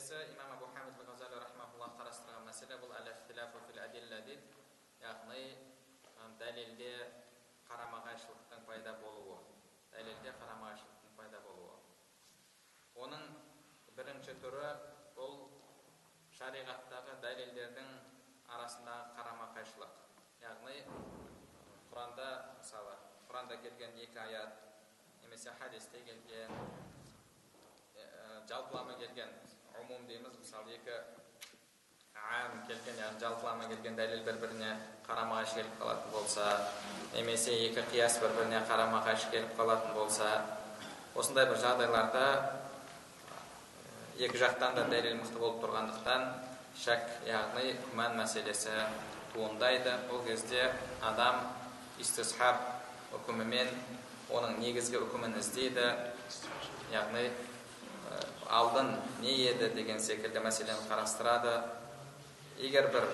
келесі имам абу хамид ғазали рахмауллах қарастырған мәселе бұл фил яғни дәлелде қарама қайшылықтың пайда болуы дәлелде қарама қайшылықтың пайда болуы оның бірінші түрі бұл шариғаттағы дәлелдердің арасындағы қарама қайшылық яғни құранда мысалы құранда келген екі аят немесе хадисте келген жалпылама келген дейміз мысалы екі ам келген яғни жалпылама келген дәлел бір біріне қарама қайшы келіп қалатын болса немесе екі қияс бір біріне қарама қайшы келіп қалатын болса осындай бір жағдайларда екі жақтан да дәлел мықты болып тұрғандықтан шәк яғни күмән мәселесі туындайды ол кезде адам истисхаб үкімімен оның негізгі үкімін іздейді яғни алдын не еді деген секілді мәселені қарастырады. Егер бір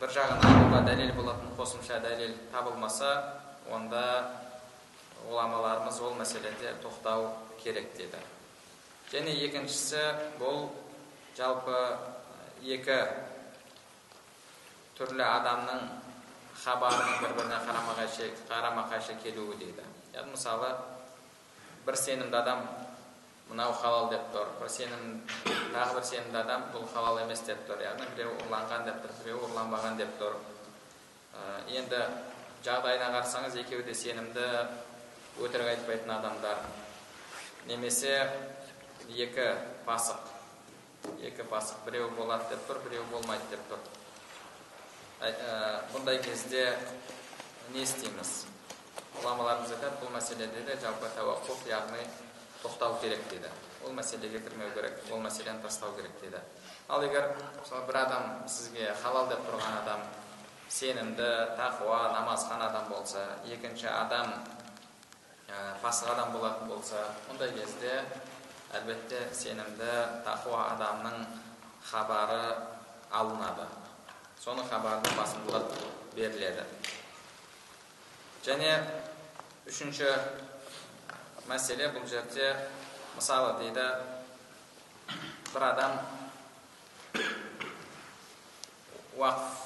бір жағын дәлел болатын қосымша дәлел табылмаса онда ғұламаларымыз ол мәселеде тоқтау керек деді. Және екіншісі бұл жалпы екі түрлі адамның хабарының бір біріне қарама қайшы қарама қайшы келуі дейді мысалы бір сенімді адам мынау халал деп тұр. Бір сенім тағы бір сенімді адам бұл халал емес деп тұр. Яғни біреу ұрланған деп тұр біреу ұрланбаған деп тұр. Ә, енді жағдайына қарасаңыз екеуі де сенімді өтірік айтпайтын адамдар. Немесе екі пасық. Екі пасық біреу болады деп тұр біреу болмайды деп тұр. Ә, бұндай кезде не істейміз? Ғұламаларымыз айтады бұл мәселеде де жалпы тәуақуф яғни тоқтау керек дейді ол мәселеге кірмеу керек ол мәселені тастау керек дейді ал егер мысалы бір адам сізге халал деп тұрған адам сенімді тақуа намазхан адам болса екінші адам ә, пасық адам болатын болса ондай кезде әлбетте сенімді тақуа адамның хабары алынады. Соның хабарына басымдылық беріледі. Және үшінші мәселе бұл жерде мысалы дейді бір адам уақыф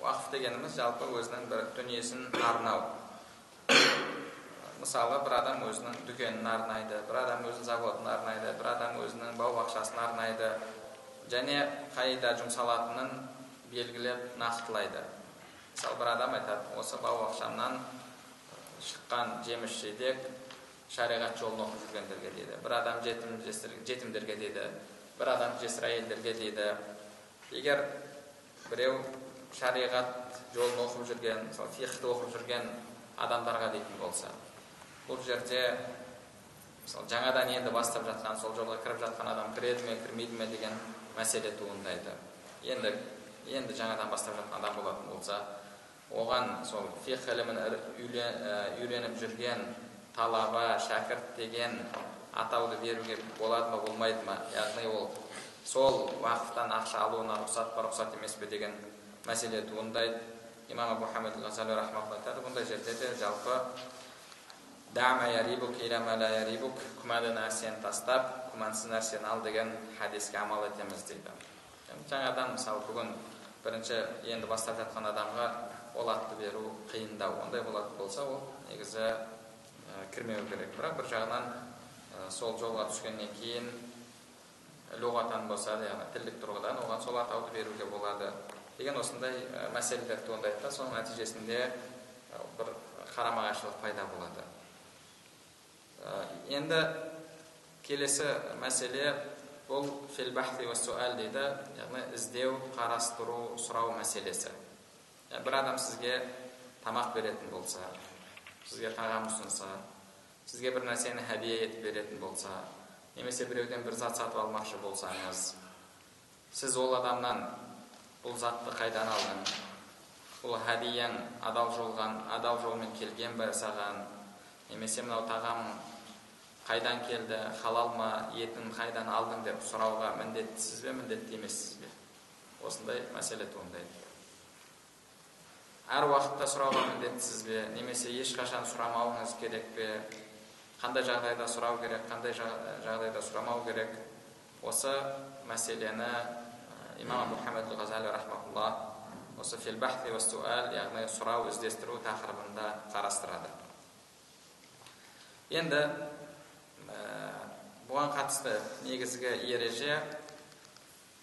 уақыф дегеніміз жалпы өзінің бір дүниесін арнау. Мысалы бір адам өзінің дүкенін арнайды бір адам өзінің заводын арнайды бір адам өзінің бау бақшасын арнайды және қайда жұмсалатынын белгілеп нақтылайды. Мысалы бір адам айтады осы бау бақшамнан шыққан жеміс жидек шариғат жолын оқып жүргендерге дейді бір адам жетім жетімдерге дейді бір адам жесір әйелдерге дейді егер біреу шариғат жолын оқып жүрген мысалы фихты оқып жүрген адамдарға дейтін болса бұл жерде мысалы жаңадан енді бастап жатқан сол жолға кіріп жатқан адам кіреді ме кірмейді ме деген мәселе туындайды енді енді жаңадан бастап жатқан адам болатын болса оған сол фих ілімін үйреніп жүрген талаба шәкірт деген атауды беруге болады ма болмайды ма? Яғни ол сол уақыттан ақша алуына рұқсат па рұқсат емес пе деген мәселе туындайды имам абу хамид айтады бұндай жерде де жалпы күмәнді нәрсені тастап күмәнсіз нәрсені ал деген хадиске амал етеміз дейді. Жаңадан мысалы бүгін бірінші енді бастап жатқан адамға ол атты беру қиындау ондай болатын болса ол негізі ә, кірмеу керек. Бірақ бір жағынан ә, сол жолға түскеннен кейін лұғатан болса яғни тілдік тұрғыдан оған сол атауды беруге болады. Деген осындай ә, мәселелер туындайды да соның нәтижесінде ә, бір қарама қайшылық пайда болады. Ә, енді келесі мәселе бұл фил дейді яғни іздеу қарастыру сұрау мәселесі. Бір адам сізге тамақ беретін болса сізге тағам ұсынса сізге бір нәрсені хәдия етіп беретін болса немесе біреуден бір зат сатып алмақшы болсаңыз сіз ол адамнан бұл затты қайдан алдың? Бұл хәдияң адал жолған адал жолмен келген бе саған? Немесе мынау тағам қайдан келді халал ма етін қайдан алдың деп сұрауға міндеттісіз бе міндетті емессіз бе? Осындай мәселе туындайды. Әр уақытта сұрауға міндеттісіз бе? Немесе ешқашан сұрамауыңыз керек пе? Қандай жағдайда сұрау керек? Қандай жағдайда сұрамау керек? Осы мәселені имам абу хамид ғазали рахматулла осы яғни сұрау іздестіру тақырыбында қарастырады. Енді бұған қатысты негізгі ереже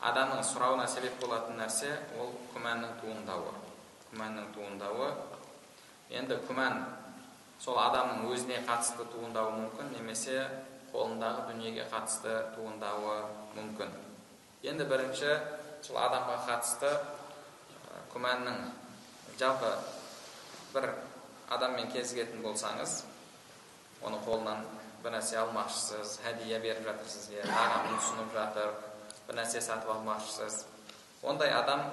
адамның сұрауына себеп болатын нәрсе ол күмәннің туындауы. Күмәннің туындауы. Енді күмән сол адамның өзіне қатысты туындауы мүмкін немесе қолындағы дүниеге қатысты туындауы мүмкін. Енді бірінші сол адамға қатысты күмәннің жалпы бір адаммен кезігетін болсаңыз оны қолынан бір нәрсе алмақшысыз хәдия беріп жатыр сізге тағамын ұсынып жатыр бір нәрсе сатып алмақшысыз. Ондай адам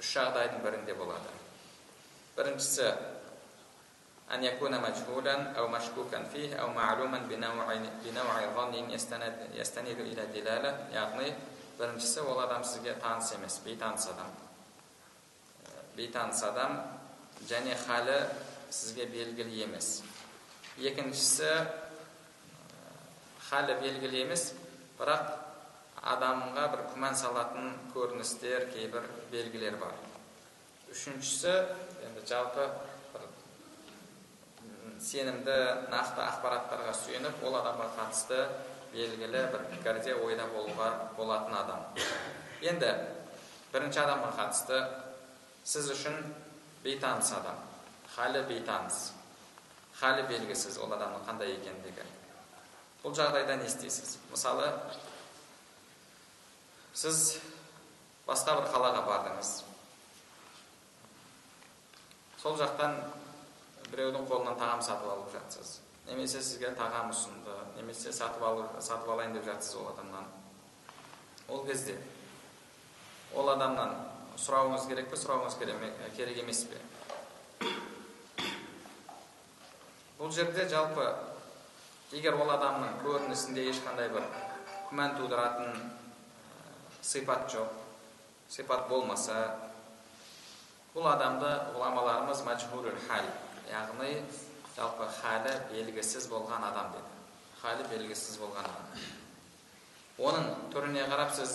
үш жағдайдың бірінде болады біріншісі أن يكون مجهولا أو مشكوكا فيه أو معلوما بنوع بنوع ظن يستند يستند إلى دلالة яғни біріншісі ол адам сізге таныс емес бейтаныс адам бейтаныс адам және халі сізге белгілі емес екіншісі халі белгілі емес бірақ адамға бір күмән салатын көріністер кейбір белгілер бар үшіншісі енді жалпы бір сенімді нақты ақпараттарға сүйеніп ол адамға қатысты белгілі бір пікірде ойда болуға болатын адам енді бірінші адамға қатысты сіз үшін бейтаныс адам халі бейтаныс халі белгісіз ол адамның қандай екендігі бұл жағдайда не істейсіз мысалы сіз басқа бір қалаға бардыңыз. Сол жақтан біреудің қолынан тағам сатып алып жатсыз. Немесе сізге тағам ұсынды немесе сатып, алу, сатып алайын деп жатсыз ол адамнан. Ол кезде ол адамнан сұрауыңыз керек пе сұрауыңыз керек емес пе? Бұл жерде жалпы егер ол адамның көрінісінде ешқандай бір күмән тудыратын сипат жоқ сипат болмаса бұл адамды ғұламаларымыз мәжһулул хал яғни жалпы халі белгісіз болған адам деді халі белгісіз болған адам оның түріне қарап сіз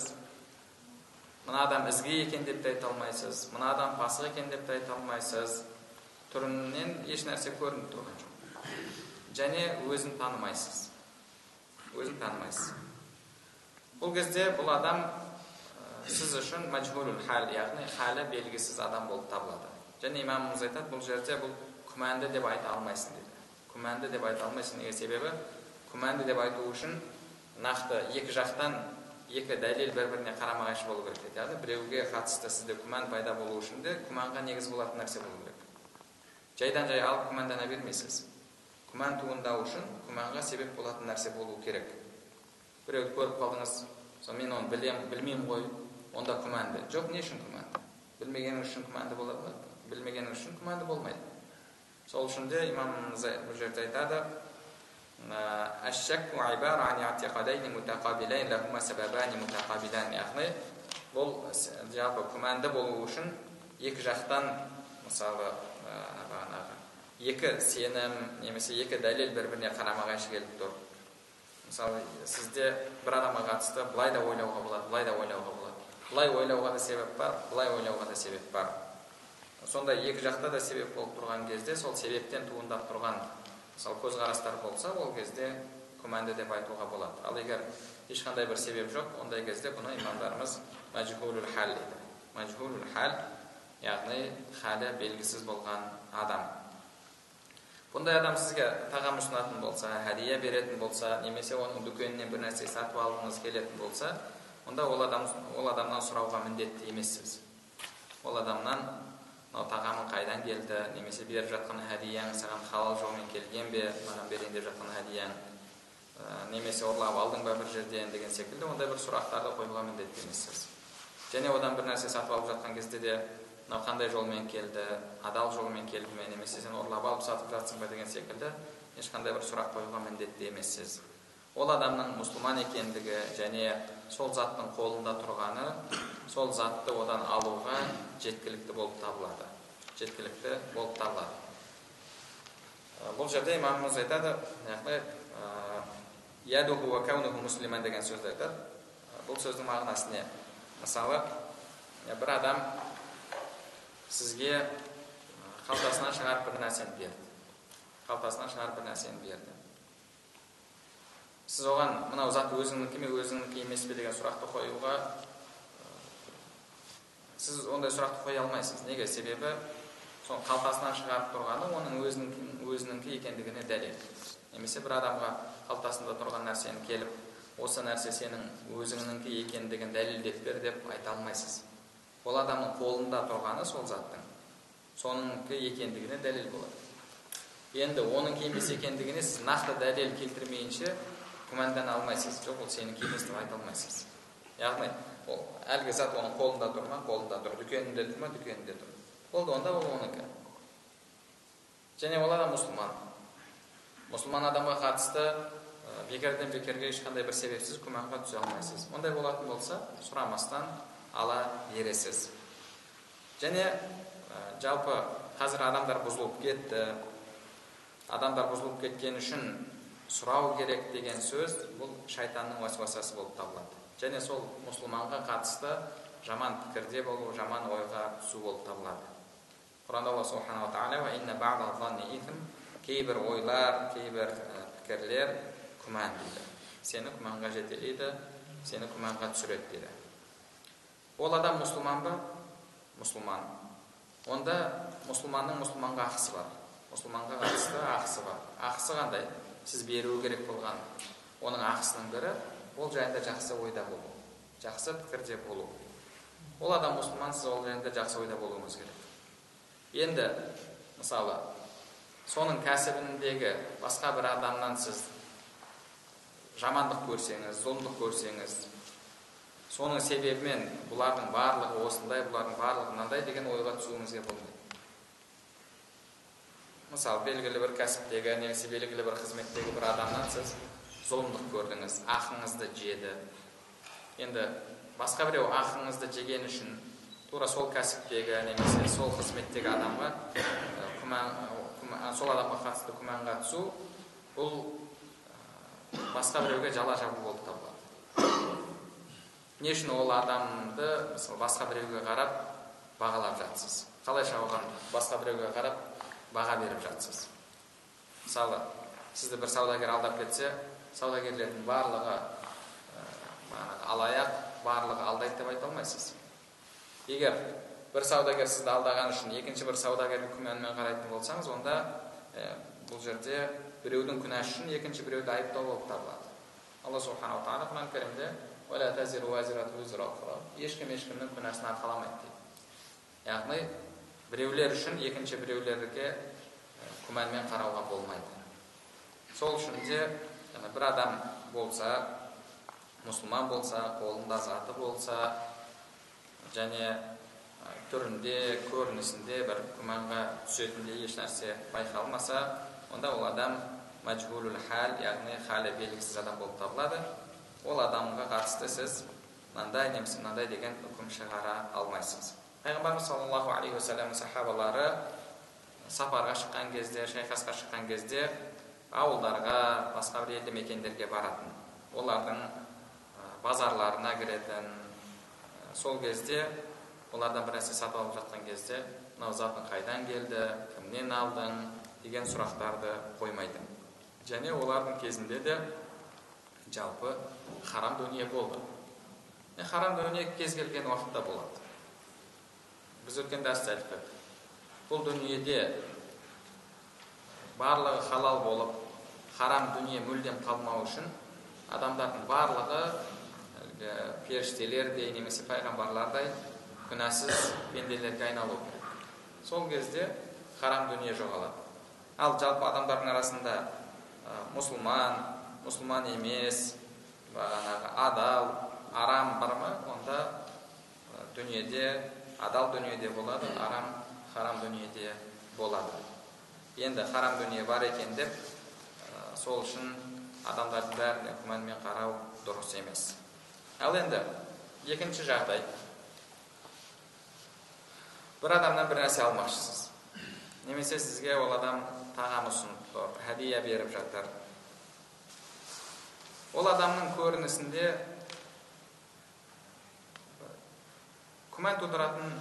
мына адам ізгі екен деп те айта алмайсыз мына адам пасық екен деп те айта алмайсыз түрінен еш нәрсе көрініп тұрған жоқ және өзін танымайсыз өзін танымайсыз бұл кезде бұл адам сіз үшін мәжбүрул хал яғни халі белгісіз адам болып табылады және имамымыз айтады бұл жерде бұл күмәнді деп айта алмайсың дейді күмәнді деп айта алмайсың неге себебі күмәнді деп айту үшін нақты екі жақтан екі дәлел бір біріне қарама қайшы болу керек дейді яғни біреуге қатысты сізде күмән пайда болу үшін де күмәнға негіз болатын нәрсе болу керек жайдан жай алып күмәндана бермейсіз күмән туындау үшін күмәнға себеп болатын нәрсе болу керек біреуді көріп қалдыңыз мен оны білем білмеймін ғой онда күмәнді жоқ не үшін күмәнді білмегеніңіз үшін күмәнді болады ма білмегеніңіз үшін күмәнді болмайды сол үшін де имамымыз бұл жерде айтады яғни бұл жалпы күмәнді болу үшін екі жақтан мысалы бағанағы екі сенім немесе екі дәлел бір біріне қарама қайшы келіп тұр мысалы сізде бір адамға қатысты былай да ойлауға болады былай да ойлауға болады былай ойлауға да себеп бар былай ойлауға да себеп бар. Сондай екі жақта да себеп болып тұрған кезде сол себептен туындап тұрған мысалы көзқарастар болса ол кезде күмәнді деп айтуға болады. Ал егер ешқандай бір себеп жоқ ондай кезде бұны имамдарымыз мәжхулул хал дейді. Мәжхулул хал яғни халі белгісіз болған адам. Бұндай адам сізге тағам ұсынатын болса хәдия беретін болса немесе оның дүкенінен бір нәрсе сатып алғыңыз келетін болса онда ол адам ол адамнан сұрауға міндетті емессіз. Ол адамнан мынау тағамың қайдан келді? немесе беріп жатқан хәдияң саған халал жолмен келген бе? Маған берейін деп жатқан хәдияң ә, немесе ұрлап алдың ба бір жерден? деген секілді ондай бір сұрақтарды қоюға міндетті емессіз. Және одан бір нәрсе сатып алып жатқан кезде де мынау қандай жолмен келді? Адал жолмен келді ме? немесе сен ұрлап алып сатып жатсың ба? деген секілді ешқандай бір сұрақ қоюға міндетті емессіз. Ол адамның мұсылман екендігі және сол заттың қолында тұрғаны сол затты одан алуға жеткілікті болып табылады. Жеткілікті болып табылады. Бұл жерде имамымыз айтады яғни деген сөзді айтады. Бұл сөздің мағынасы не мысалы бір адам сізге қалтасынан шығарып бір нәрсені берді қалтасынан шығарып бір нәрсені берді. Сіз оған мынау зат өзіңнікі ме өзіңнікі емес пе деген сұрақты қоюға сіз ондай сұрақты қоя алмайсыз. Неге? Себебі сол қалтасынан шығарып тұрғаны оның өзінің өзінікі екендігіне дәлел. Немесе бір адамға қалтасында тұрған нәрсені келіп осы нәрсе сенің өзіңнікі екендігін дәлелдеп бер деп айта алмайсыз. Ол адамның қолында тұрғаны сол заттың. Соныкі екендігіне дәлел болады. Енді оның емес екендігіне сіз нақты дәлел келтірмейінше күмәндана алмайсыз жоқ ол сенікі емес деп айта алмайсыз. Яғни ол әлгі зат оның қолында тұр ма? Қолында тұр. Дүкенінде тұр ма? Дүкенінде тұр. Болды онда ол оныкі және ол адам мұсылман. Мұсылман адамға қатысты бекерден бекерге ешқандай бір себепсіз күмәнға түсе алмайсыз. Ондай болатын болса сұрамастан ала бересіз. Және жалпы қазір адамдар бұзылып кетті. Адамдар бұзылып кеткені үшін сұрау керек деген сөз бұл шайтанның уәсуасасы болып табылады. Және сол мұсылманға қатысты жаман пікірде болу жаман ойға түсу болып табылады. Құранда алла субханала тағала кейбір ойлар кейбір пікірлер күмән дейді. Сені күмәнға жетелейді сені күмәнға түсіреді дейді. Ол адам мұсылман ба? Мұсылман. Онда мұсылманның мұсылманға ақысы бар. Мұсылманға қатысты ақысы бар. Ақысы қандай? Сіз беру керек болған оның ақысының бірі ол жайында жақсы ойда болу. Жақсы пікірде болу. Ол адам мұсылман сіз ол жайында жақсы ойда болуыңыз керек. Енді мысалы соның кәсібіндегі басқа бір адамнан сіз жамандық көрсеңіз зұлымдық көрсеңіз соның себебімен бұлардың барлығы осындай бұлардың барлығы мынандай деген ойға түсуіңізге болмайды. Мысалы белгілі бір кәсіптегі немесе белгілі бір қызметтегі бір адамнан сіз зұлымдық көрдіңіз ақыңызды жеді енді басқа біреу ақыңызды жеген үшін тура сол кәсіптегі немесе сол қызметтегі адамға сол адамға қатысты күмәнға түсу бұл басқа біреуге жала жабу болып табылады не үшін ол адамды мысалы басқа біреуге қарап бағалап жатсыз қалайша оған басқа біреуге қарап баға беріп жатсыз мысалы сізді бір саудагер алдап кетсе саудагерлердің барлығы алаяқ барлығы алдайды деп айта алмайсыз. Егер бір саудагер сізді алдаған үшін екінші бір саудагерге күмәнмен қарайтын болсаңыз онда бұл жерде біреудің күнәсі үшін екінші біреуді айыптау болып табылады. Алла субханала тағала құран кәрімде ешкім ешкімнің күнәсін арқаламайды дейді. Яғни біреулер үшін екінші біреулерге күмәнмен қарауға болмайды. Сол үшін де бір адам болса мұсылман болса қолында заты болса және түрінде көрінісінде бір күмәнға түсетіндей ешнәрсе байқалмаса онда ол адам мәжбулул хал яғни халі белгісіз адам болып табылады. Ол адамға қатысты сіз мынандай немесе мынандай деген үкім шығара алмайсыз. Пайғамбарымыз саллаллаху алейхи уассаламның сахабалары сапарға шыққан кезде шайқасқа шыққан кезде ауылдарға басқа бір елді мекендерге баратын олардың базарларына кіретін сол кезде олардан бір нәрсе сатып алып жатқан кезде мынау затың қайдан келді кімнен алдың деген сұрақтарды қоймайды және олардың кезінде де жалпы харам дүние болды харам дүние кез келген уақытта болады біз өткен дәрісте айттық бұл дүниеде барлығы халал болып харам дүние мүлдем қалмау үшін адамдардың барлығы әлгі періштелердей немесе пайғамбарлардай күнәсіз пенделерге айналу керек сол кезде харам дүние жоғалады ал жалпы адамдардың арасында ә, мұсылман мұсылман емес бағанағы адал арам бар ма онда дүниеде адал дүниеде болады арам харам дүниеде болады. Енді харам дүние бар екен деп сол үшін адамдардың бәріне күмәнмен қарау дұрыс емес. Ал енді екінші жағдай. Бір адамнан бір нәрсе алмақшысыз. Немесе сізге ол адам тағам ұсынып тұр хәдия беріп жатыр. Ол адамның көрінісінде күмән тудыратын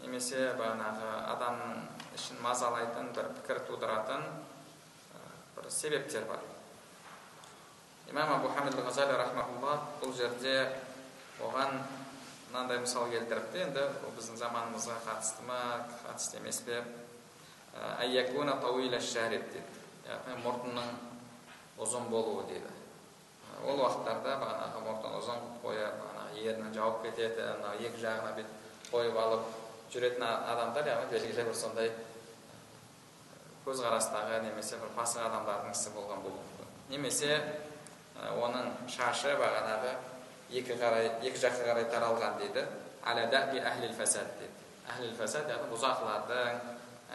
немесе бағанағы адамның ішін мазалайтын бір пікір тудыратын бір себептер бар. Имам абу бұл жерде оған мынандай мысал келтіріпті. Енді бұл біздің заманымызға қатысты ма қатысты емес пе? Дейді. Яғни мұртының ұзын болуы дейді. Ол уақыттарда бағанағы мұртын ұзын қылып бағанағы ернін жауып кетеді мына екі жағына бүйтіп қойып алып жүретін адамдар яғни белгілі бір сондай көзқарастағы немесе бір пасық адамдардың ісі болған болуы мүмкін немесе оның шашы бағанағы екі қарай екі жаққа қарай таралған дейді фасад дейді әхлил фасад яғни бұзақылардың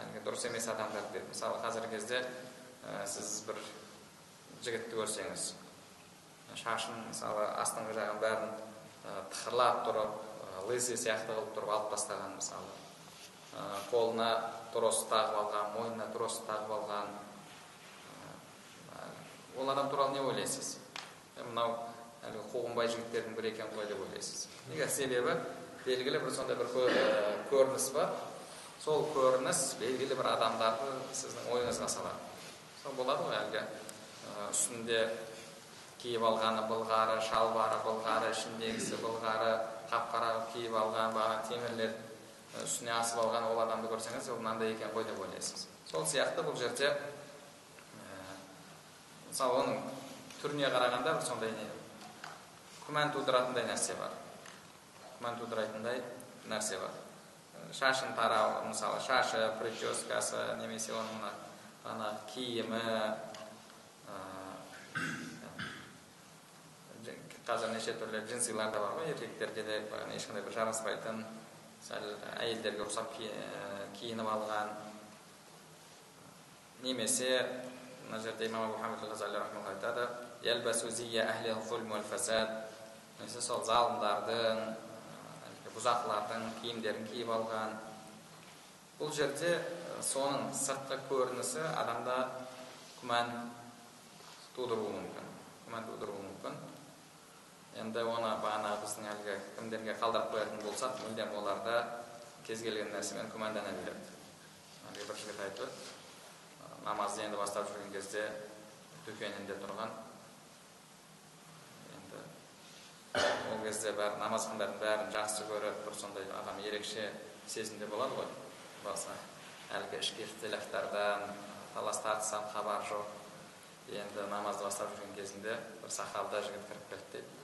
әлгі дұрыс емес адамдар дейді мысалы қазіргі кезде ә, сіз бір жігітті көрсеңіз шашын мысалы астыңғы жағын бәрін ә, тықырлап тұрып ә, лысый сияқты қылып тұрып алып тастаған мысалы қолына трос тағып алған мойнына трос тағып алған ол адам туралы не ойлайсыз? Мынау әлгі қуғынбай жігіттердің бірі екен ғой деп ойлайсыз? Неге? Себебі белгілі бір сондай бір көрініс бар. Сол көрініс белгілі бір адамдарды сіздің ойыңызға салады. Сол болады ғой әлгі үстінде киіп алғаны былғары шалбары былғары ішіндегісі былғары қап қара киіп алған бағана темірлер үстіне асып алған ол адамды көрсеңіз ол мынандай екен ғой деп ойлайсыз. Сол сияқты бұл жерде мысалы оның түріне қарағанда бір сондай не күмән тудыратындай нәрсе бар. Күмән тудырайтындай нәрсе бар. Шашын тарау мысалы шашы прическасы немесе оның мына киімі қазір неше түрлі джинсилар да бар ғой еркектерге де ешқандай бір жараспайтын сәл әйелдерге ұқсап киініп алған немесе мына жерде имам ғазали айтады сол залымдардың бұзақылардың киімдерін киіп алған бұл жерде соның сыртқы көрінісі адамда күмән тудыруы мүмкін күмән тудыруы мүмкін енді оны бағанағы біздің әлгі кімдерге қалдырып қоятын болсақ мүлдем оларда кез келген нәрсемен күмәндана береді әлгі бір жігіт еді намазды енді бастап жүрген кезде дүкенінде тұрған енді ол кезде бәрі намазхандардың бәрін жақсы көріп бір сондай адам ерекше сезімде болады ғой. Баса әлгі ішкі ixtilafтардан талас тартыстан хабар жоқ енді намазды бастап жүрген кезінде бір сахаба жігіт кіріп келді дейді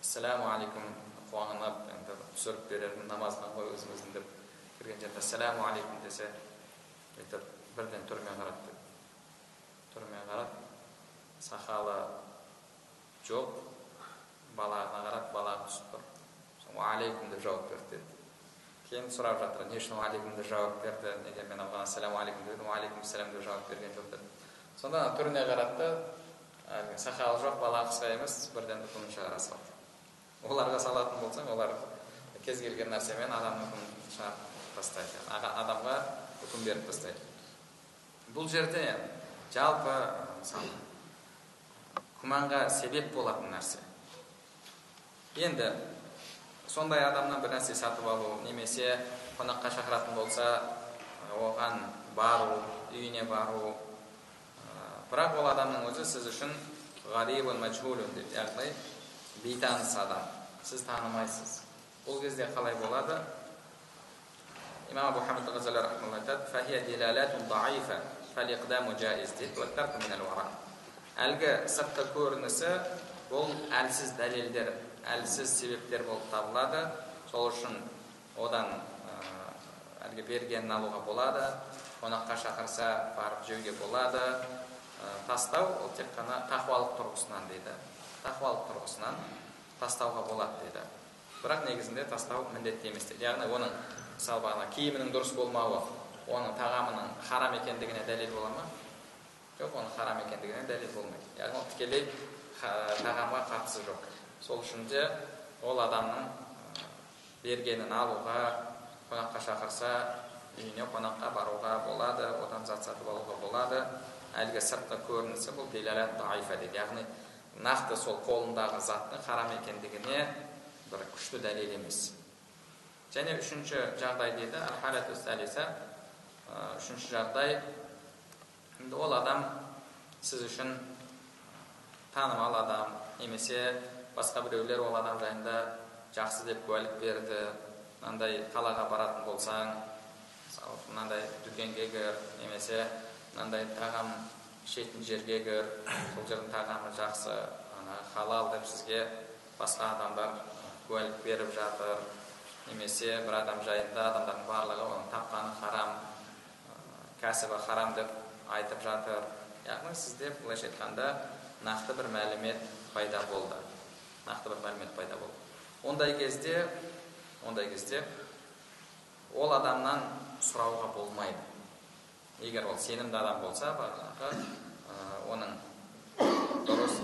ассаламу алейкум қуанып енді түсіріп берермін намазға ғой өзіміздің деп кірген жерде ассаламу алейкум десе бүйтіп бірден түрмен қарады түрмен қарап сахаба жоқ балағына қарап балағы түсіп тұр алейкум деп жауап берді деді кейін сұрап жатыр не үшін алейкум деп жауап берді неге мен оған ассаламу алейкум дедім алейкум ассалам деп жауап берген жоқ деді сонда түріне қарады да сақалы жоқ бала қысқа емес бірден үкімін шығара салды оларға салатын болсаң олар кез келген нәрсемен адамның үкімін шығарып тастайды адамға үкім беріп тастайды. Бұл жерде жалпы мысалы күмәнға себеп болатын нәрсе. Енді сондай адамнан бір нәрсе сатып алу немесе қонаққа шақыратын болса оған бару үйіне бару бірақ ол адамның өзі сіз үшін ғарибун мәжхулун дейді яғни бейтаныс адам сіз танымайсыз бұл кезде қалай болады имам абу әлгі сыртқы көрінісі бұл әлсіз дәлелдер әлсіз себептер болып табылады сол үшін одан әлгі бергенін алуға болады қонаққа шақырса барып жеуге болады тастау ол тек қана тақуалық тұрғысынан дейді тақуалық тұрғысынан тастауға болады дейді бірақ негізінде тастау міндетті емес дейді яғни оның мысалы бағана киімінің дұрыс болмауы оның тағамының харам екендігіне дәлел бола ма? Жоқ оның харам екендігіне дәлел болмайды. Яғни ол тікелей тағамға қатысы жоқ. Сол үшін де ол адамның бергенін алуға қонаққа шақырса үйіне қонаққа баруға болады одан зат сатып алуға болады. Әлгі сыртқы көрінісі бұл дейді. Яғни нақты сол қолындағы заттың харам екендігіне бір күшті дәлел емес. Және үшінші жағдай дейді үшінші жағдай енді ол адам сіз үшін танымал адам немесе басқа біреулер ол адам жайында жақсы деп куәлік берді мынандай қалаға баратын болсаң мысалы мынандай дүкенге кір немесе мынандай тағам ішетін жерге кір сол жердің тағамы жақсы ана халал деп сізге басқа адамдар куәлік беріп жатыр. Немесе бір адам жайында адамдардың барлығы оның тапқаны харам кәсібі харам деп айтып жатыр. Яғни сізде былайша айтқанда нақты бір мәлімет пайда болды. Нақты бір мәлімет пайда болды. Ондай кезде ондай кезде ол адамнан сұрауға болмайды. Егер ол сенімді адам болса бағанағы оның дұрыс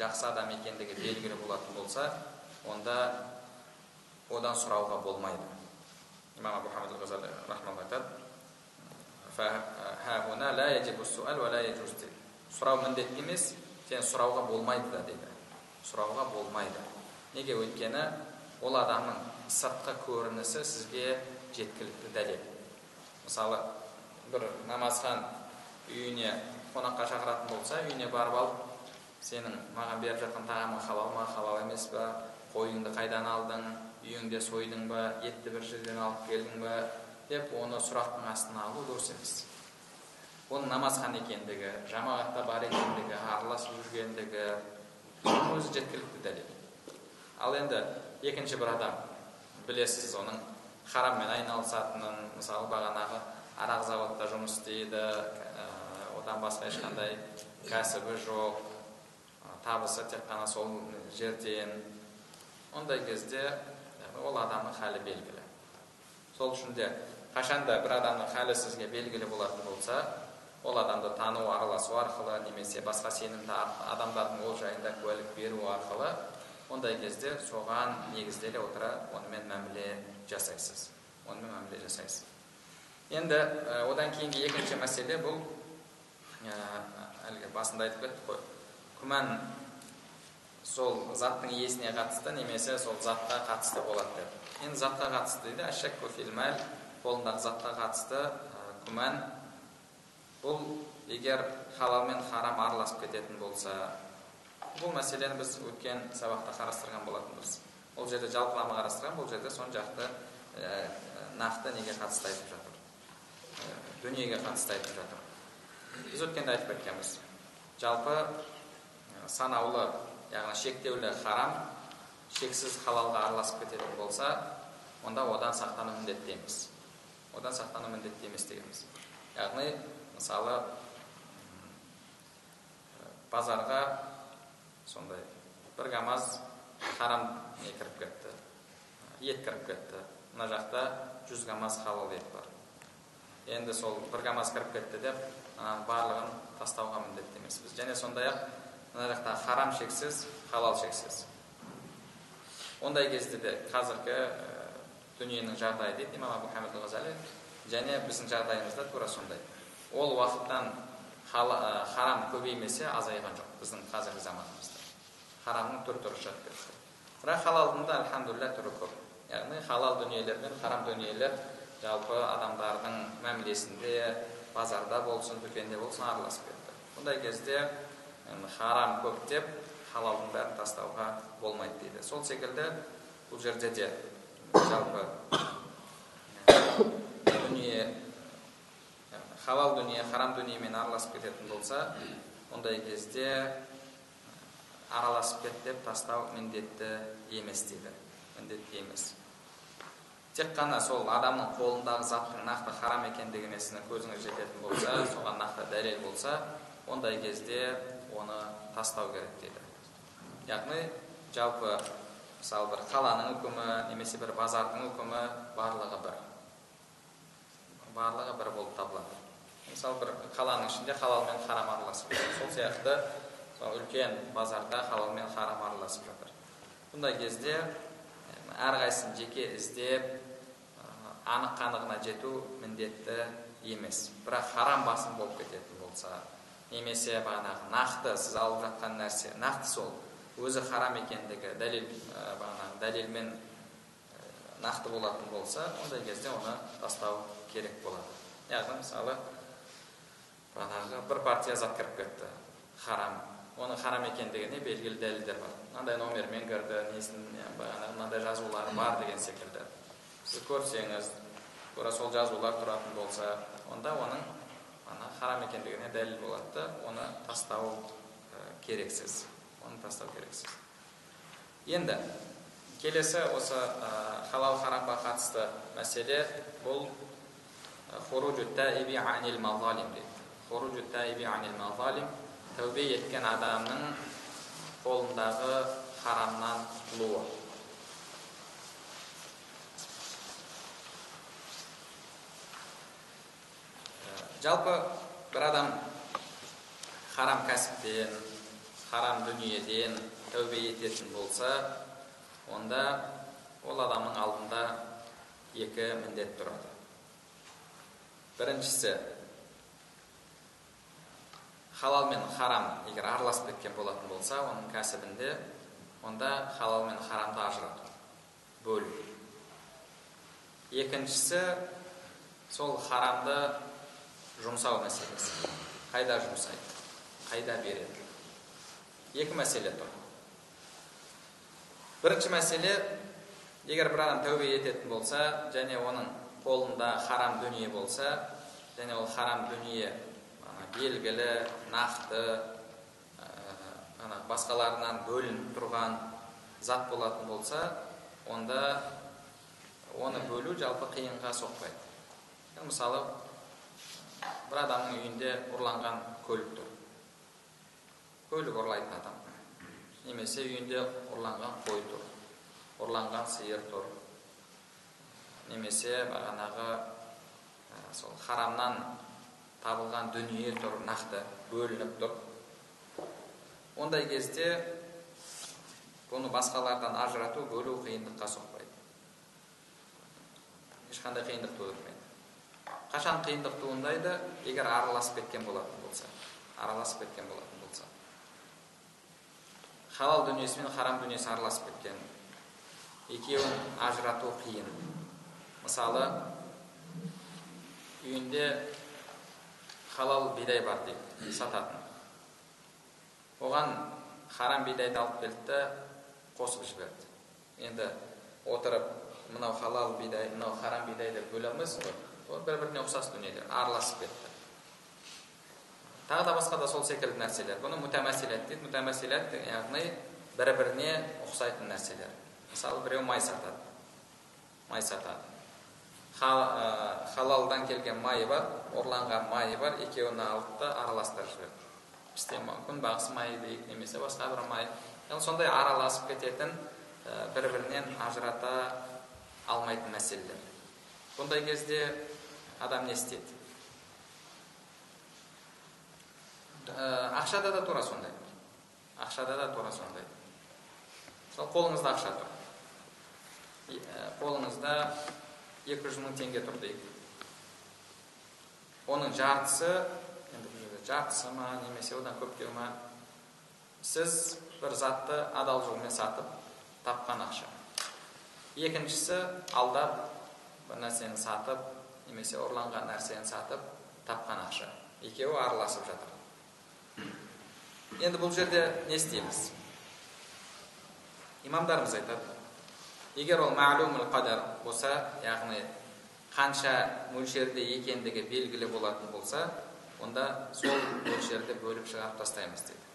жақсы адам екендігі белгілі болатын болса онда одан сұрауға болмайды. Имам айтады сұрау міндетті емес сен сұрауға болмайды да дейді. Сұрауға болмайды. Неге? Өйткені ол адамның сыртқы көрінісі сізге жеткілікті дәлел. Мысалы бір намазхан үйіне қонаққа шақыратын болса үйіне барып алып сенің маған беріп жатқан тағамың халал ма халал емес па қойыңды қайдан алдың үйіңде сойдың ба етті бір жерден алып келдің ба деп оны сұрақтың астына алу дұрыс емес оның намазхан екендігі жамағатта бар екендігі араласып жүргендігі өзі жеткілікті дәлел ал енді екінші бір адам білесіз оның хараммен айналысатынын мысалы бағанағы арақ заводта жұмыс істейді одан басқа ешқандай кәсібі жоқ табысы тек қана сол жерден. Ондай кезде ол адамның халі белгілі. Сол үшін де қашанда бір адамның халі сізге белгілі болатын болса ол адамды тану араласу арқылы немесе басқа сенімді адамдардың ол жайында куәлік беру арқылы ондай кезде соған негізделе отыра онымен мәміле жасайсыз. Онымен мәміле жасайсыз. Енді одан кейінгі екінші мәселе бұл әлгі басында айтып кеттік қой. Күмән сол заттың иесіне қатысты немесе сол затқа қатысты болады деп. Енді затқа қатысты дейді қолындағы затқа қатысты күмән бұл егер халал мен харам араласып кететін болса бұл мәселені біз өткен сабақта қарастырған болатынбыз. Ол жерде жалпылама қарастырған бұл жерде соны жақты ә, нақты неге қатысты айтып жатыр дүниеге қатысты айтып жатыр біз өткенде айтып кеткенбіз. Жалпы санаулы яғни шектеулі харам шексіз халалға араласып кететін болса онда одан сақтану міндетті емес одан сақтану міндетті емес дегеніміз яғни мысалы базарға сондай бір камаз харам не кіріп кетті ет кіріп кетті. Мына жақта жүз камаз халал ет бар. Енді сол бір камаз кіріп кетті деп барлығын тастауға міндетті емеспіз және сондай ақ мына жақта харам шексіз халал шексіз ондай кезде де қазіргі дүниенің жағдайы дейді имам абу және біздің жағдайымызда тура сондай ол уақыттан харам көбеймесе азайған жоқ біздің қазіргі заманымызда харамның түр түрі шығып кетті бірақ халалдың да альхамдулилля түрі көп яғни халал дүниелер мен харам дүниелер жалпы адамдардың мәмілесінде базарда болсын дүкенде болсын араласып кетті. Бұндай кезде харам көп деп халалдың бәрін тастауға болмайды дейді. Сол секілді бұл жерде де жалпы дүние халал дүние харам дүниемен араласып кететін болса ондай кезде араласып кет деп тастау міндетті емес дейді. Міндетті емес. Тек қана сол адамның қолындағы заттың нақты харам екендігіне көзіңіз жететін болса соған нақты дәлел болса ондай кезде оны тастау керек дейді. Яғни жалпы мысалы бір қаланың үкімі немесе бір базардың үкімі барлығы бір. Барлығы бір болып табылады. Мысалы бір қаланың ішінде халал мен харам араласып жатыр. Сол сияқты сол үлкен базарда халал мен харам араласып жатыр. Бұндай кезде әрқайсысын жеке іздеп анық қанығына жету міндетті емес. Бірақ харам басым болып кететін болса немесе бағанағы нақты сіз алып жатқан нәрсе нақты сол өзі харам екендігі дәлел бағанағы дәлелмен нақты болатын болса ондай кезде оны тастау керек болады. Яғни мысалы бағанағы бір партия зат кіріп кетті харам оның харам екендігіне белгілі дәлелдер бар. Мынандай номермен кірді несін бағанағы мынандай жазулары бар деген секілді. Сіз көрсеңіз тура сол жазулар тұратын болса онда оның ана харам екендігіне дәлел болады. Да оны тастау керексіз. Оны тастау керексіз. Енді келесі осы халал харамға қатысты мәселе бұл мазалим дейді. Тәубе еткен адамның қолындағы харамнан құтылуы жалпы бір адам харам кәсіптен харам дүниеден тәубе ететін болса онда ол адамның алдында екі міндет тұрады біріншісі халал мен харам егер араласып кеткен болатын болса оның кәсібінде онда халал мен харамды ажырату бөлу. Екіншісі сол харамды жұмсау мәселесі. Қайда жұмсайды? Қайда береді? Екі мәселе тұр. Бірінші мәселе егер бір адам тәубе ететін болса және оның қолында харам дүние болса және ол харам дүние белгілі нақты ана басқаларынан бөлініп тұрған зат болатын болса онда оны бөлу жалпы қиынға соқпайды. Мысалы бір адамның үйінде ұрланған көлік тұр. Көлік ұрлайтын адам. Немесе үйінде ұрланған қой тұр ұрланған сиыр тұр. Немесе бағанағы ә, сол харамнан табылған дүние тұр нақты бөлініп тұр. Ондай кезде бұны басқалардан ажырату бөлу қиындыққа соқпайды. Ешқандай қиындық тудырмайды. Қашан қиындық туындайды? Егер араласып кеткен болатын болса араласып кеткен болатын болса. Халал дүниесі мен харам дүниесі араласып кеткен. Екеуін ажырату қиын. Мысалы үйінде халал бидай бар дейік сататын. Оған харам бидайды алып келді да қосып жіберді. Енді отырып мынау халал бидай мынау харам бидай деп бөле алмайсың ғой. Ол бір біріне ұқсас дүниелер араласып кетті. Тағы да басқа да сол секілді нәрселер. Бұны мутамасилят дейді. Мутамасилят яғни бір біріне ұқсайтын нәрселер. Мысалы біреу май сатады. Май сатады. Халалдан келген майы бар ұрланған майы бар екеуін алды да араластырып жіберді. Бізде күнбағыс майы дейік немесе басқа бір май. Яғни сондай араласып кететін бір бірінен ажырата алмайтын мәселелер. Бұндай кезде адам не істейді? Ақшада да тура сондай. Ақшада да тура сондай. Мысалы қолыңызда ақша тұр. Қолыңызда екі жүз мың теңге тұр дейік оның жартысы енді бұл жерде жартысы ма немесе одан көптеу ма сіз бір затты адал жолмен сатып тапқан ақша. Екіншісі алдап бір нәрсені сатып немесе ұрланған нәрсені сатып тапқан ақша. Екеуі араласып жатыр. Енді бұл жерде не істейміз? Имамдарымыз айтады егер ол мәлумул қадар болса яғни қанша мөлшерде екендігі белгілі болатын болса онда сол мөлшерді бөліп шығарып тастаймыз дейді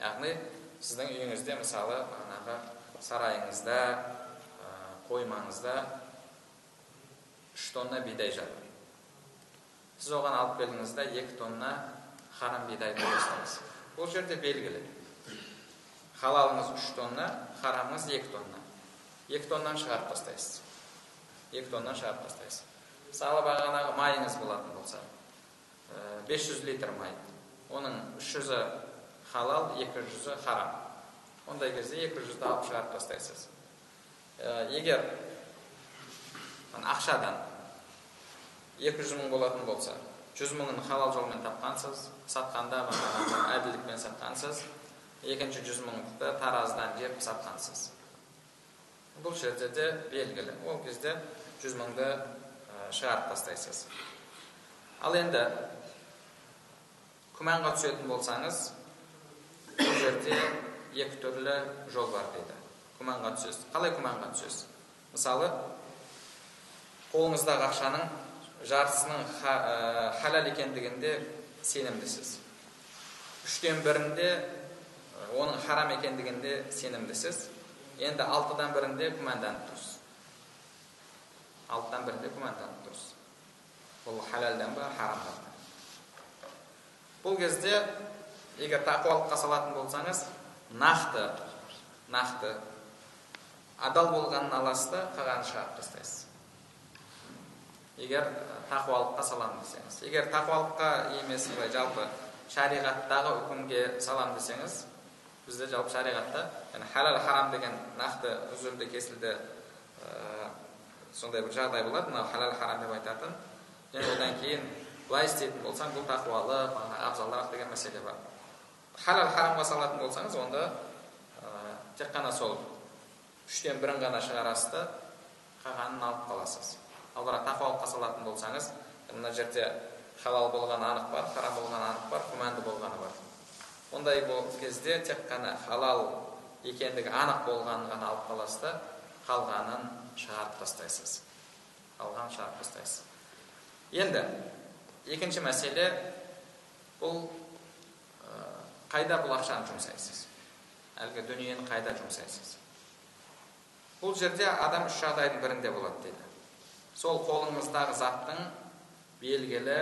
яғни сіздің үйіңізде мысалы бағанағы сарайыңызда қоймаңызда үш тонна бидай жатыр сіз оған алып келдіңіз да екі тонна харам бидайды қостыңыз бұл жерде белгілі халалыңыз үш тонна харамыңыз екі тонна екі тоннаны шығарып тастайсыз екі тоннаны шығарып тастайсыз мысалы бағанағы майыңыз болатын болса бес жүз литр май. Оның үш жүзі халал екі жүзі харам. Ондай кезде екі жүзді алып шығарып тастайсыз. Егер ақшадан екі жүз мың болатын болса жүз мыңын халал жолмен тапқансыз сатқанда әділдікпен сатқансыз екінші жүз мыңды таразыдан жеп сатқансыз. Бұл жерде де белгілі ол кезде жүз мыңды шығарып тастайсыз ал енді күмәнға түсетін болсаңыз бұл жерде екі түрлі жол бар дейді күмәнға түсесіз қалай күмәнға түсесіз мысалы қолыңыздағы ақшаның жартысының халал екендігінде сенімдісіз үштен бірінде оның харам екендігінде сенімдісіз енді алтыдан бірінде күмәнданып тұрсыз алтыдан бірінде күмәнданып тұрсыз бұл халалдан ба харамдан ба бұл кезде егер тақуалыққа салатын болсаңыз нақты нақты адал болғанын аласыз да қалғанын шығарып тастайсыз егер тақуалыққа саламын десеңіз егер тақуалыққа емес былай жалпы шариғаттағы үкімге саламын десеңіз бізде жалпы шариғатта яғни халал харам деген нақты үзілді кесілді ә, сондай бір жағдай болады мынау халал харам деп айтатын және одан кейін былай істейтін болсаң бұл тақуалы абзалырақ деген мәселе бар халал харамға салатын болсаңыз онда ә, тек қана сол үштен бірін ғана шығарасыз да қалғанын алып қаласыз ал бірақ тақуалыққа салатын болсаңыз мына жерде халал болғаны анық бар харам болғаны анық бар күмәнді болғаны бар ондай кезде тек қана халал екендігі анық болғанын ғана алып қаласыз да қалғанын шығарып тастайсыз. Қалғанын шығарып тастайсыз. Енді екінші мәселе бұл қайда бұл ақшаны жұмсайсыз? Әлгі дүниені қайда жұмсайсыз? Бұл жерде адам үш жағдайдың бірінде болады дейді. Сол қолыңыздағы заттың белгілі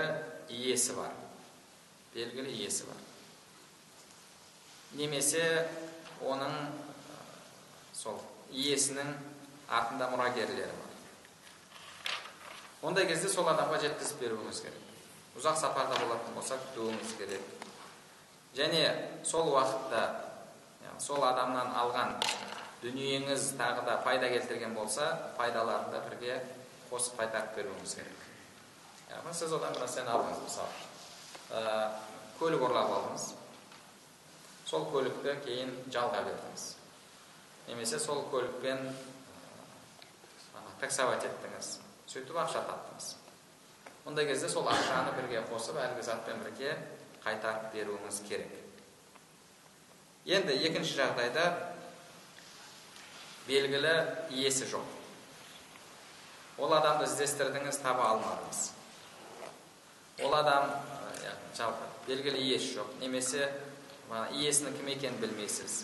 иесі бар. Белгілі иесі бар. Немесе оның сол иесінің артында мұрагерлері бар. Ондай кезде сол адамға жеткізіп беруіңіз керек. Ұзақ сапарда болатын болса күтуіңіз керек. Және сол уақытта сол адамнан алған дүниеңіз тағы да пайда келтірген болса пайдаларын да бірге қосып қайтарып беруіңіз керек. Яғни сіз одан бір нәрсені алдыңыз мысалы. Ә, көлік ұрлап алдыңыз. Сол көлікті кейін жалға бердіңіз немесе сол көлікпен таксовать еттіңіз сөйтіп ақша таптыңыз мұндай кезде сол ақшаны бірге қосып әлгі затпен бірге қайтарып беруіңіз керек енді екінші жағдайда белгілі иесі жоқ ол адамды іздестірдіңіз таба алмадыңыз ол адам жалпы белгілі иесі жоқ немесе иесінің кім екенін білмейсіз.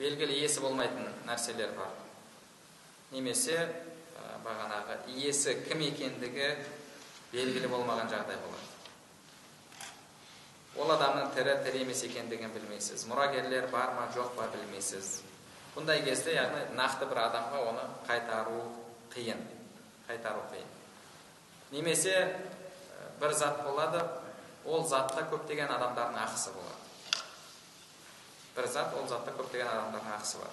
Белгілі иесі болмайтын нәрселер бар. Немесе бағанағы иесі кім екендігі белгілі болмаған жағдай болады. Ол адамның тірі тірі емес екендігін білмейсіз. Мұрагерлер бар ма жоқ па білмейсіз. Бұндай кезде яғни нақты бір адамға оны қайтару қиын. Қайтару қиын. Немесе бір зат болады ол затта көптеген адамдардың ақысы болады. Бір зат ол затта көптеген адамдардың ақысы бар.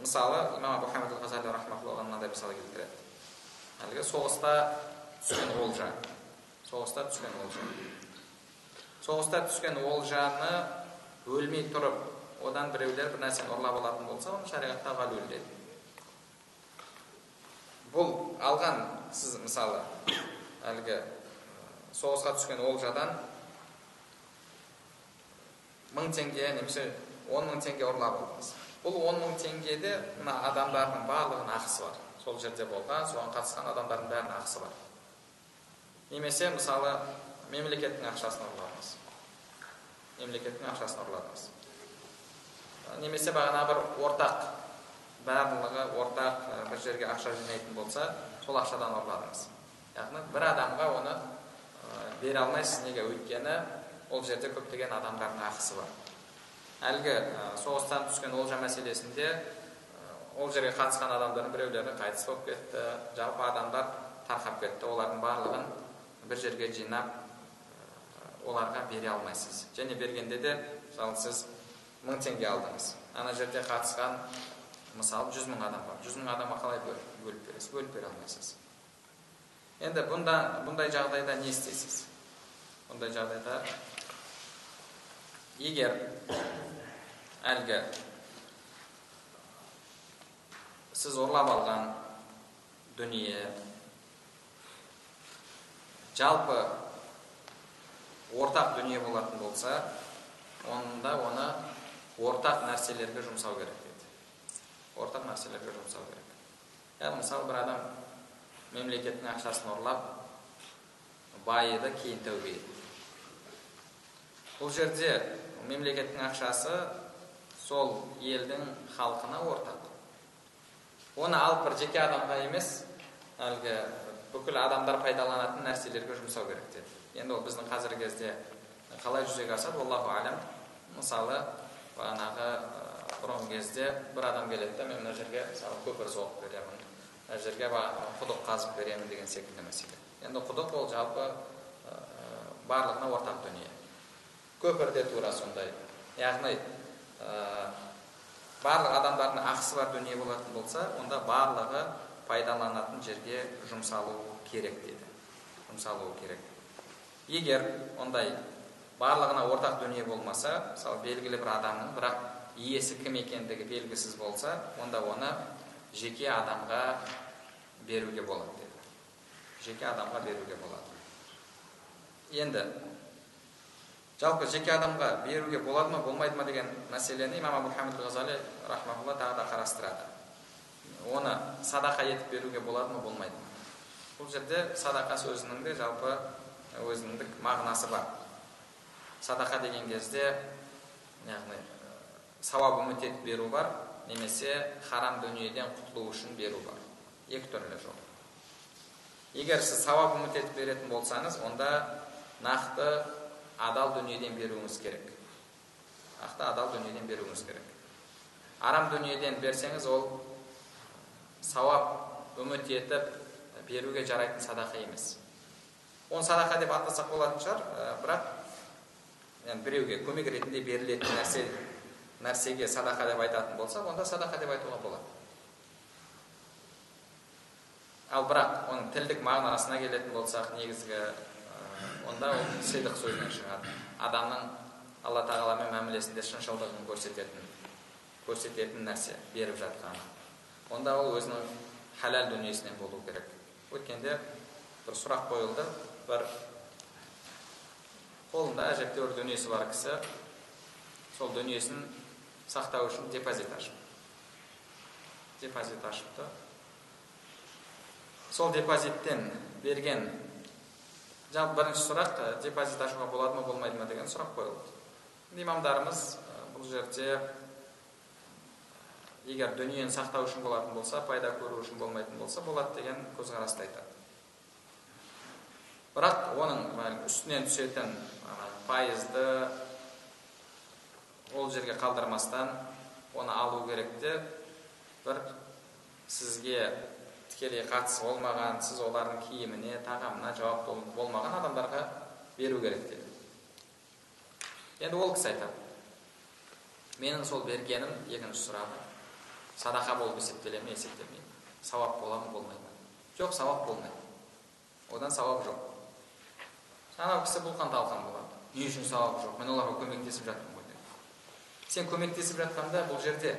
Мысалы имам абу мынандай мысал келтіреді. Әлгі соғыста түскен олжа. Соғыста түскен олжа. Соғыста түскен олжаны өлмей тұрып одан біреулер бір нәрсені ұрлап алатын болса оны шариғатта ғалул деді бұл алған сіз мысалы әлгі соғысқа түскен олжадан мың теңге немесе он мың теңге ұрлап алдыңыз. Бұл он мың теңгеде мына адамдардың барлығының ақысы бар. Сол жерде болған соған қатысқан адамдардың бәрінің ақысы бар. Немесе мысалы мемлекеттің ақшасын ұрладыңыз. Мемлекеттің ақшасын ұрладыңыз. Немесе бағана бір ортақ барлығы ортақ бір жерге ақша жинайтын болса сол ақшадан ұрладыңыз. Яғни бір адамға оны бере алмайсыз неге? Өйткені ол жерде көптеген адамдардың ақысы бар. Әлгі соғыстан түскен олжа мәселесінде ол жерге қатысқан адамдардың біреулері қайтыс болып кетті жалпы адамдар тарқап кетті. Олардың барлығын бір жерге жинап оларға бере алмайсыз. Және бергенде де мысалы сіз мың теңге алдыңыз. Ана жерде қатысқан мысалы жүз мың адам бар. Жүз мың адамға қалай бөліп бересіз? Бөліп бере алмайсыз. Енді бұнда бұндай жағдайда не істейсіз бұндай жағдайда егер әлгі сіз ұрлап алған дүние жалпы ортақ дүние болатын болса онда оны ортақ нәрселерге жұмсау керек дейді ортақ нәрселерге жұмсау керек. Яғни мысалы бір адам мемлекеттің ақшасын ұрлап байыды кейін тәубе бұл жерде мемлекеттің ақшасы сол елдің халқына ортақ. Оны алып бір жеке адамға емес әлгі бүкіл адамдар пайдаланатын нәрселерге жұмсау керек деді. Енді ол біздің қазіргі кезде қалай жүзеге асады? Аллаху әлем мысалы бағанағы бұрынғы кезде бір адам келеді да мен мына жерге мысалы көпір соғып беремін жерге құдық қазып беремін деген секілді мәселе. Енді құдық ол жалпы барлығына ортақ дүние. Көпір де тура сондай. Яғни барлық адамдардың ақысы бар дүние болатын болса онда барлығы пайдаланатын жерге жұмсалуы керек деді жұмсалуы керек. Егер ондай барлығына ортақ дүние болмаса мысалы белгілі бір адамның бірақ иесі кім екендігі белгісіз болса онда оны жеке адамға беруге болады деді. Жеке адамға беруге болады. Енді жалпы жеке адамға беруге болады ма болмайды ма деген мәселені имам абу хамид ғазали рахмаулла тағы да қарастырады. Оны садақа етіп беруге болады ма болмайды ма? Бұл жерде садақа сөзінің де жалпы өзіндік мағынасы бар. Садақа деген кезде яғни сауап үміт етіп беру бар. Немесе харам дүниеден құтылу үшін беру бар. Екі түрлі жол. Егер сіз сауап үміт етіп беретін болсаңыз онда нақты адал дүниеден беруіңіз керек. Нақты адал дүниеден беруіңіз керек. Арам дүниеден берсеңіз ол сауап үміт етіп беруге жарайтын садақа емес. Оны садақа деп атасақ болатын шығар бірақ біреуге көмек ретінде берілетін нәрсе нәрсеге садақа деп айтатын болсақ онда садақа деп айтуға болады. Ал бірақ оның тілдік мағынасына келетін болсақ негізгі онда ол сыдық сөзінен шығады. Адамның алла тағаламен мәмілесінде шыншылдығын көрсететін көрсететін нәрсе беріп жатқаны. Онда ол өзінің халал дүниесінен болу керек. Өткенде бір сұрақ қойылды. Бір қолында әжептәуір дүниесі бар кісі сол дүниесін сақтау үшін депозит ашып. Депозит ашыпты сол депозиттен берген жалпы бірінші сұрақ депозит ашуға болады ма болмайды ма деген сұрақ қойылды. Имамдарымыз бұл жерде егер дүниені сақтау үшін болатын болса пайда көру үшін болмайтын болса болады деген көзқарасты айтады. Бірақ оның үстінен түсетін пайызды ол жерге қалдырмастан оны алу керек те бір сізге тікелей қатысы болмаған сіз олардың киіміне тағамына жауапты болмаған адамдарға беру керек деді. Енді ол кісі айтады. Менің сол бергенім екінші сұрағы. Садақа болып есептеле ме есептелмейді сауап бола ма болмай ма? Жоқ сауап болмайды одан сауап жоқ. Анау кісі бұлқан талқан болады. Не үшін сауап жоқ? Мен оларға көмектесіп жатырмын сен көмектесіп жатқанда бұл жерде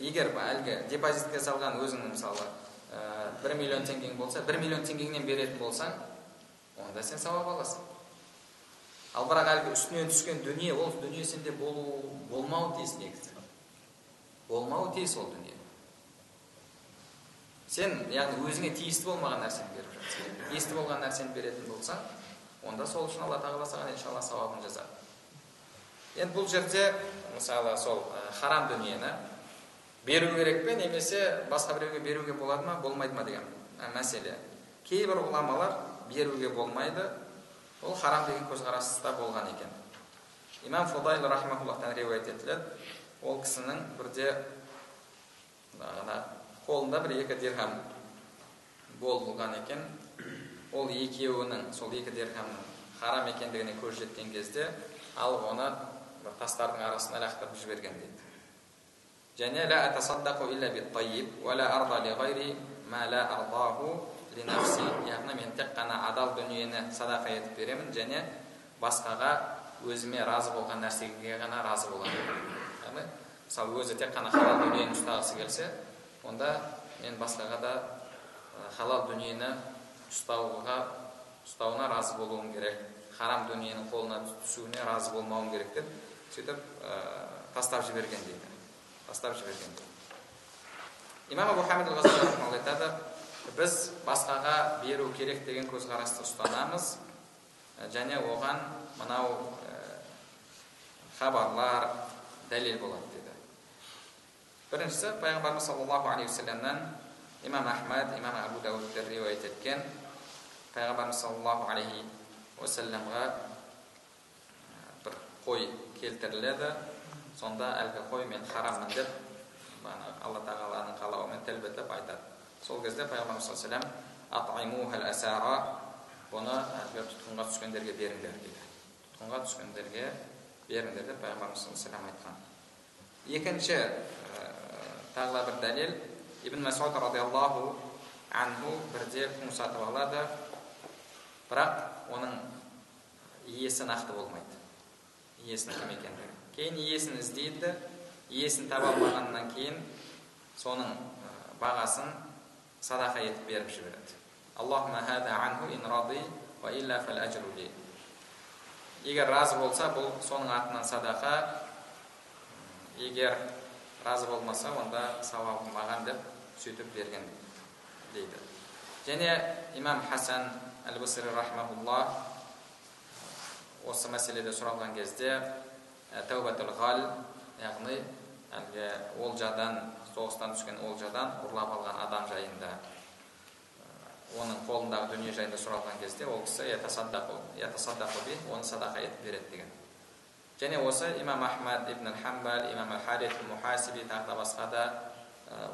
егер әлгі депозитке салған өзіңнің мысалы бір миллион теңгең болса бір миллион теңгеңнен беретін болсаң онда сен сауап аласың. Ал бірақ әлгі үстінен түскен дүние ол дүние сенде болу болмауы тиіс негізі. Болмауы тиіс ол дүние. Сен яғни өзіңе тиісті болмаған нәрсені беріп жатсың тиісті болған нәрсені беретін болсаң онда сол үшін алла тағала саған иншалла сауабын жазады. Енді бұл жерде мысалы сол харам дүниені беру керек пе немесе басқа біреуге беруге болады ма болмайды ма деген мәселе. Кейбір ғұламалар беруге болмайды ол харам деген көзқараста болған екен. Имам фудайл рахмауллахтан риуаят етіледі. Ол кісінің бірде қолында бір екі дирхам болған екен. Ол екеуінің сол екі дирхамның харам екендігіне көз жеткен кезде алып оны тастардың арасына лақтырып жіберген дейді және ла атасаддақу илля ла арда ма ла ардаху яғни мен тек қана адал дүниені садақа етіп беремін және басқаға өзіме разы болған нәрсеге ғана разы боламын яғни мысалы өзі тек қана халал дүниені ұстағысы келсе онда мен басқаға да халал дүниені ұстауға ұстауына разы болуым керек харам дүниенің қолына түсуіне разы болмауым керек деп сөйтіп тастап жіберген дейді. Тастап жіберген дейді. Имам абу хамид айтады біз басқаға беру керек деген көзқарасты ұстанамыз. Және оған мынау хабарлар дәлел болады деді біріншісі пайғамбарымыз саллаллаху алейхи уассаламнан имам ахмад имам абу дәуудтер риуаят еткен пайғамбарымыз саллаллаху алейхи уассаламға қой келтіріледі. Сонда әлгі қой мен хараммын деп алла тағаланың қалауымен тіл бітіп айтады. Сол кезде пайғамбарымыз саллаллаху вассалам бұны әлгі тұтқынға түскендерге беріңдер дейді. Тұтқынға түскендерге беріңдер деп пайғамбарымыз саллаллаху айтқан. Екінші тағы да бір дәлел. Ибн масуд радиаллаху анху бірде құм сатып алады. Бірақ оның иесі нақты болмайды. Иесінің кім екендігі кейін иесін іздейді иесін таба алмағаннан кейін соның бағасын садақа етіп беріп жібереді. Егер разы болса бұл соның атынан садақа егер разы болмаса онда сауабы маған деп сөйтіп берген дейді. Және имам хасан әл бусри рахмаулла осы мәселеде сұралған кезде тәубатул ғал яғни әлгі олжадан соғыстан түскен олжадан ұрлап алған адам жайында оның қолындағы дүние жайында сұралған кезде ол кісі оны садақа етіп береді деген. Және осы имам ахмад ибн хамбал имам харит мухасиби тағы да басқа да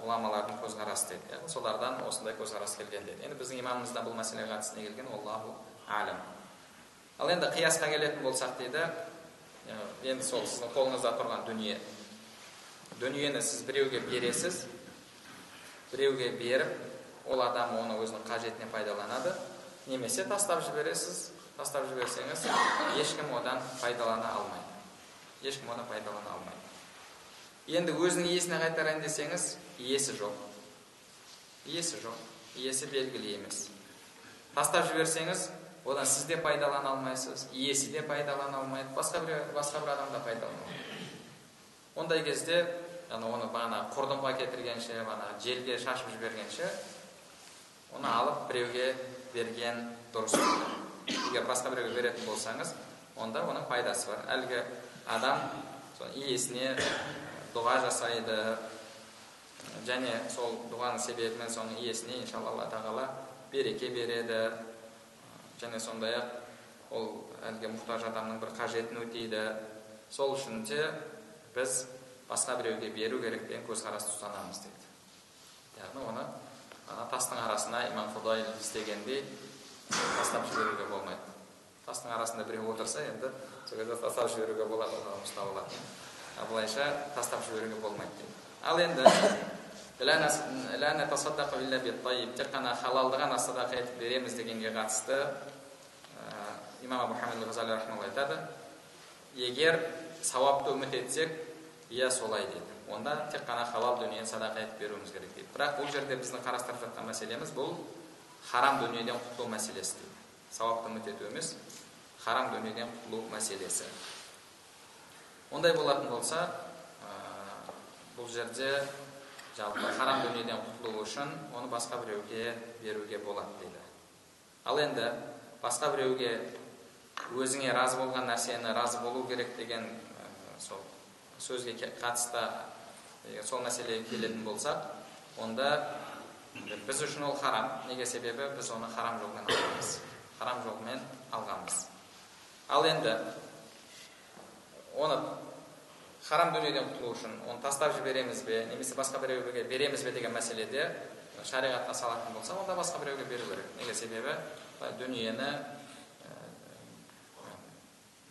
ғұламалардың көзқарасы дейді. Солардан осындай көзқарас келген деді енді біздің имамымыздан бұл мәселеге қатысты не келген? Аллаху алам ал енді қиясқа келетін болсақ дейді енді сол сіздің қолыңызда тұрған дүние. Дүниені сіз біреуге бересіз біреуге беріп ол адам оны өзінің қажетіне пайдаланады. Немесе тастап жібересіз тастап жіберсеңіз ешкім одан пайдалана алмайды. Ешкім одан пайдалана алмайды. Енді өзінің иесіне қайтарайын десеңіз иесі жоқ. Иесі жоқ. Иесі белгілі емес. Тастап жіберсеңіз одан сіз де пайдалана алмайсыз иесі де пайдалана алмайды басқа бір басқа бір адам да пайдалана алмайды ондай кезде оны бағана құрдымға кетіргенше бағана желге шашып жібергенше оны алып біреуге берген дұрыс. Егер басқа біреуге беретін болсаңыз онда оның пайдасы бар. Әлгі адам сол иесіне дұға жасайды. Және сол дұғаның себебімен соның иесіне иншалла алла тағала береке береді. Және сондай ақ ол әлгі мұқтаж адамның бір қажетін өтейді. Сол үшін де біз басқа біреуге беру керек деген көзқарасты ұстанамыз дейді. Яғни оны ана тастың арасына имам фудайль істегендей тастап жіберуге болмайды. Тастың арасында біреу отырса енді сол кезде тастап жіберуге болады ұстап алады ал былайша тастап жіберуге болмайды дейді. Ал енді тек қана халалды ғана садақа етіп береміз дегенге қатысты имам абу хамид ғазали айтады егер сауапты үміт етсек иә солай дейді онда тек қана халал дүниені садақа етіп беруіміз керек дейді бірақ бұл жерде біздің қарастырып жатқан мәселеміз бұл харам дүниеден құтылу мәселесі дейді сауапты үміт ету емес харам дүниеден құтылу мәселесі ондай болатын болса бұл жерде жалпы харам дүниеден құтылу үшін оны басқа біреуге беруге болады дейді. Ал енді басқа біреуге өзіңе разы болған нәрсені разы болу керек деген сол сөзге қатысты егер сол мәселеге келетін болсақ онда біз үшін ол харам. Неге себебі біз оны харам жолмен алғанбыз харам жолмен алғанбыз. Ал енді оны харам дүниеден құтылу үшін оны тастап жібереміз бе немесе басқа біреуге береміз бе деген мәселеде шариғатқа салатын болса онда басқа біреуге беру керек неге себебі дүниені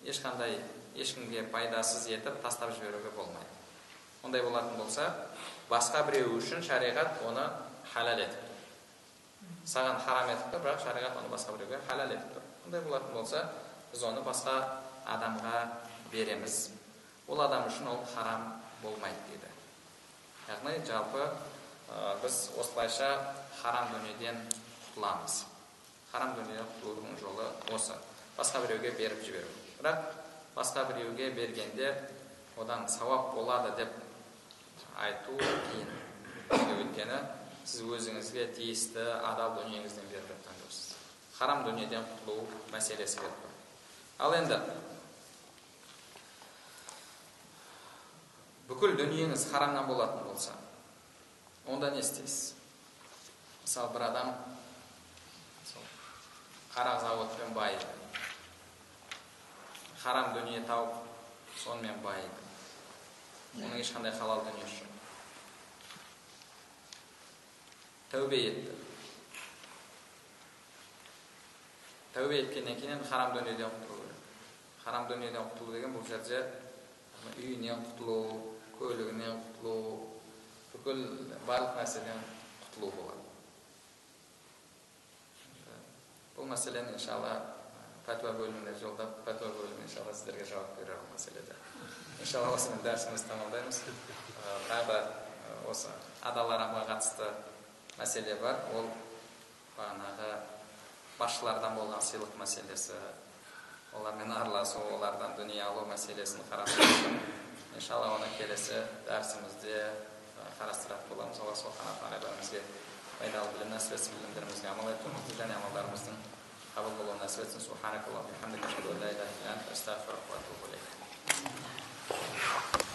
ешқандай ешкімге пайдасыз етіп тастап жіберуге болмайды ондай болатын болса басқа біреу үшін шариғат оны халал етіп тұр саған харам етіп тұр бірақ шариғат оны басқа біреуге халал етіп тұр ондай болатын болса біз оны басқа адамға береміз ол адам үшін ол харам болмайды дейді. Яғни жалпы ә, біз осылайша харам дүниеден құтыламыз. Харам дүниеден құтылудың жолы осы. Басқа біреуге беріп жіберу. Бірақ басқа біреуге бергенде одан сауап болады деп айту қиын. Өйткені сіз өзіңізге тиісті адал дүниеңізден беріп жатқан жоқсыз. Харам дүниеден құтылу мәселесі тұр. Ал енді бүкіл дүниеңіз харамнан болатын болса онда не істейсіз? Мысалы бір адам сол қара заводпен байыды харам дүние тауып сонымен байыды оның ешқандай халал дүниесі жоқ. Тәубе етті. Тәубе еткеннен кейін енді харам дүниеден құтылу керек. Харам дүниеден құтылу деген бұл жерде үйінен құтылу көлігінен құтылу бүкіл барлық нәрседен құтылу болады бұл мәселені иншалла пәтуа бөліміне жолдап пәтуа бөлімі иншалла сіздерге жауап берер бұл мәселеде иншалла осымен дәрісімізді тамамдаймыз тағы осы адал арамға қатысты мәселе бар ол бағанағы басшылардан болған сыйлық мәселесі олармен араласу олардан дүние алу мәселесін қарастырып иншалла оны келесі дәрісімізде қарастыратын боламыз алла субхана тағала бәрімізге пайдалы білім нәсіп етсін білімдерімізге амал етуімізді және амалдарымыздың қабыл болуын нәсіп етсін субханакаллахумма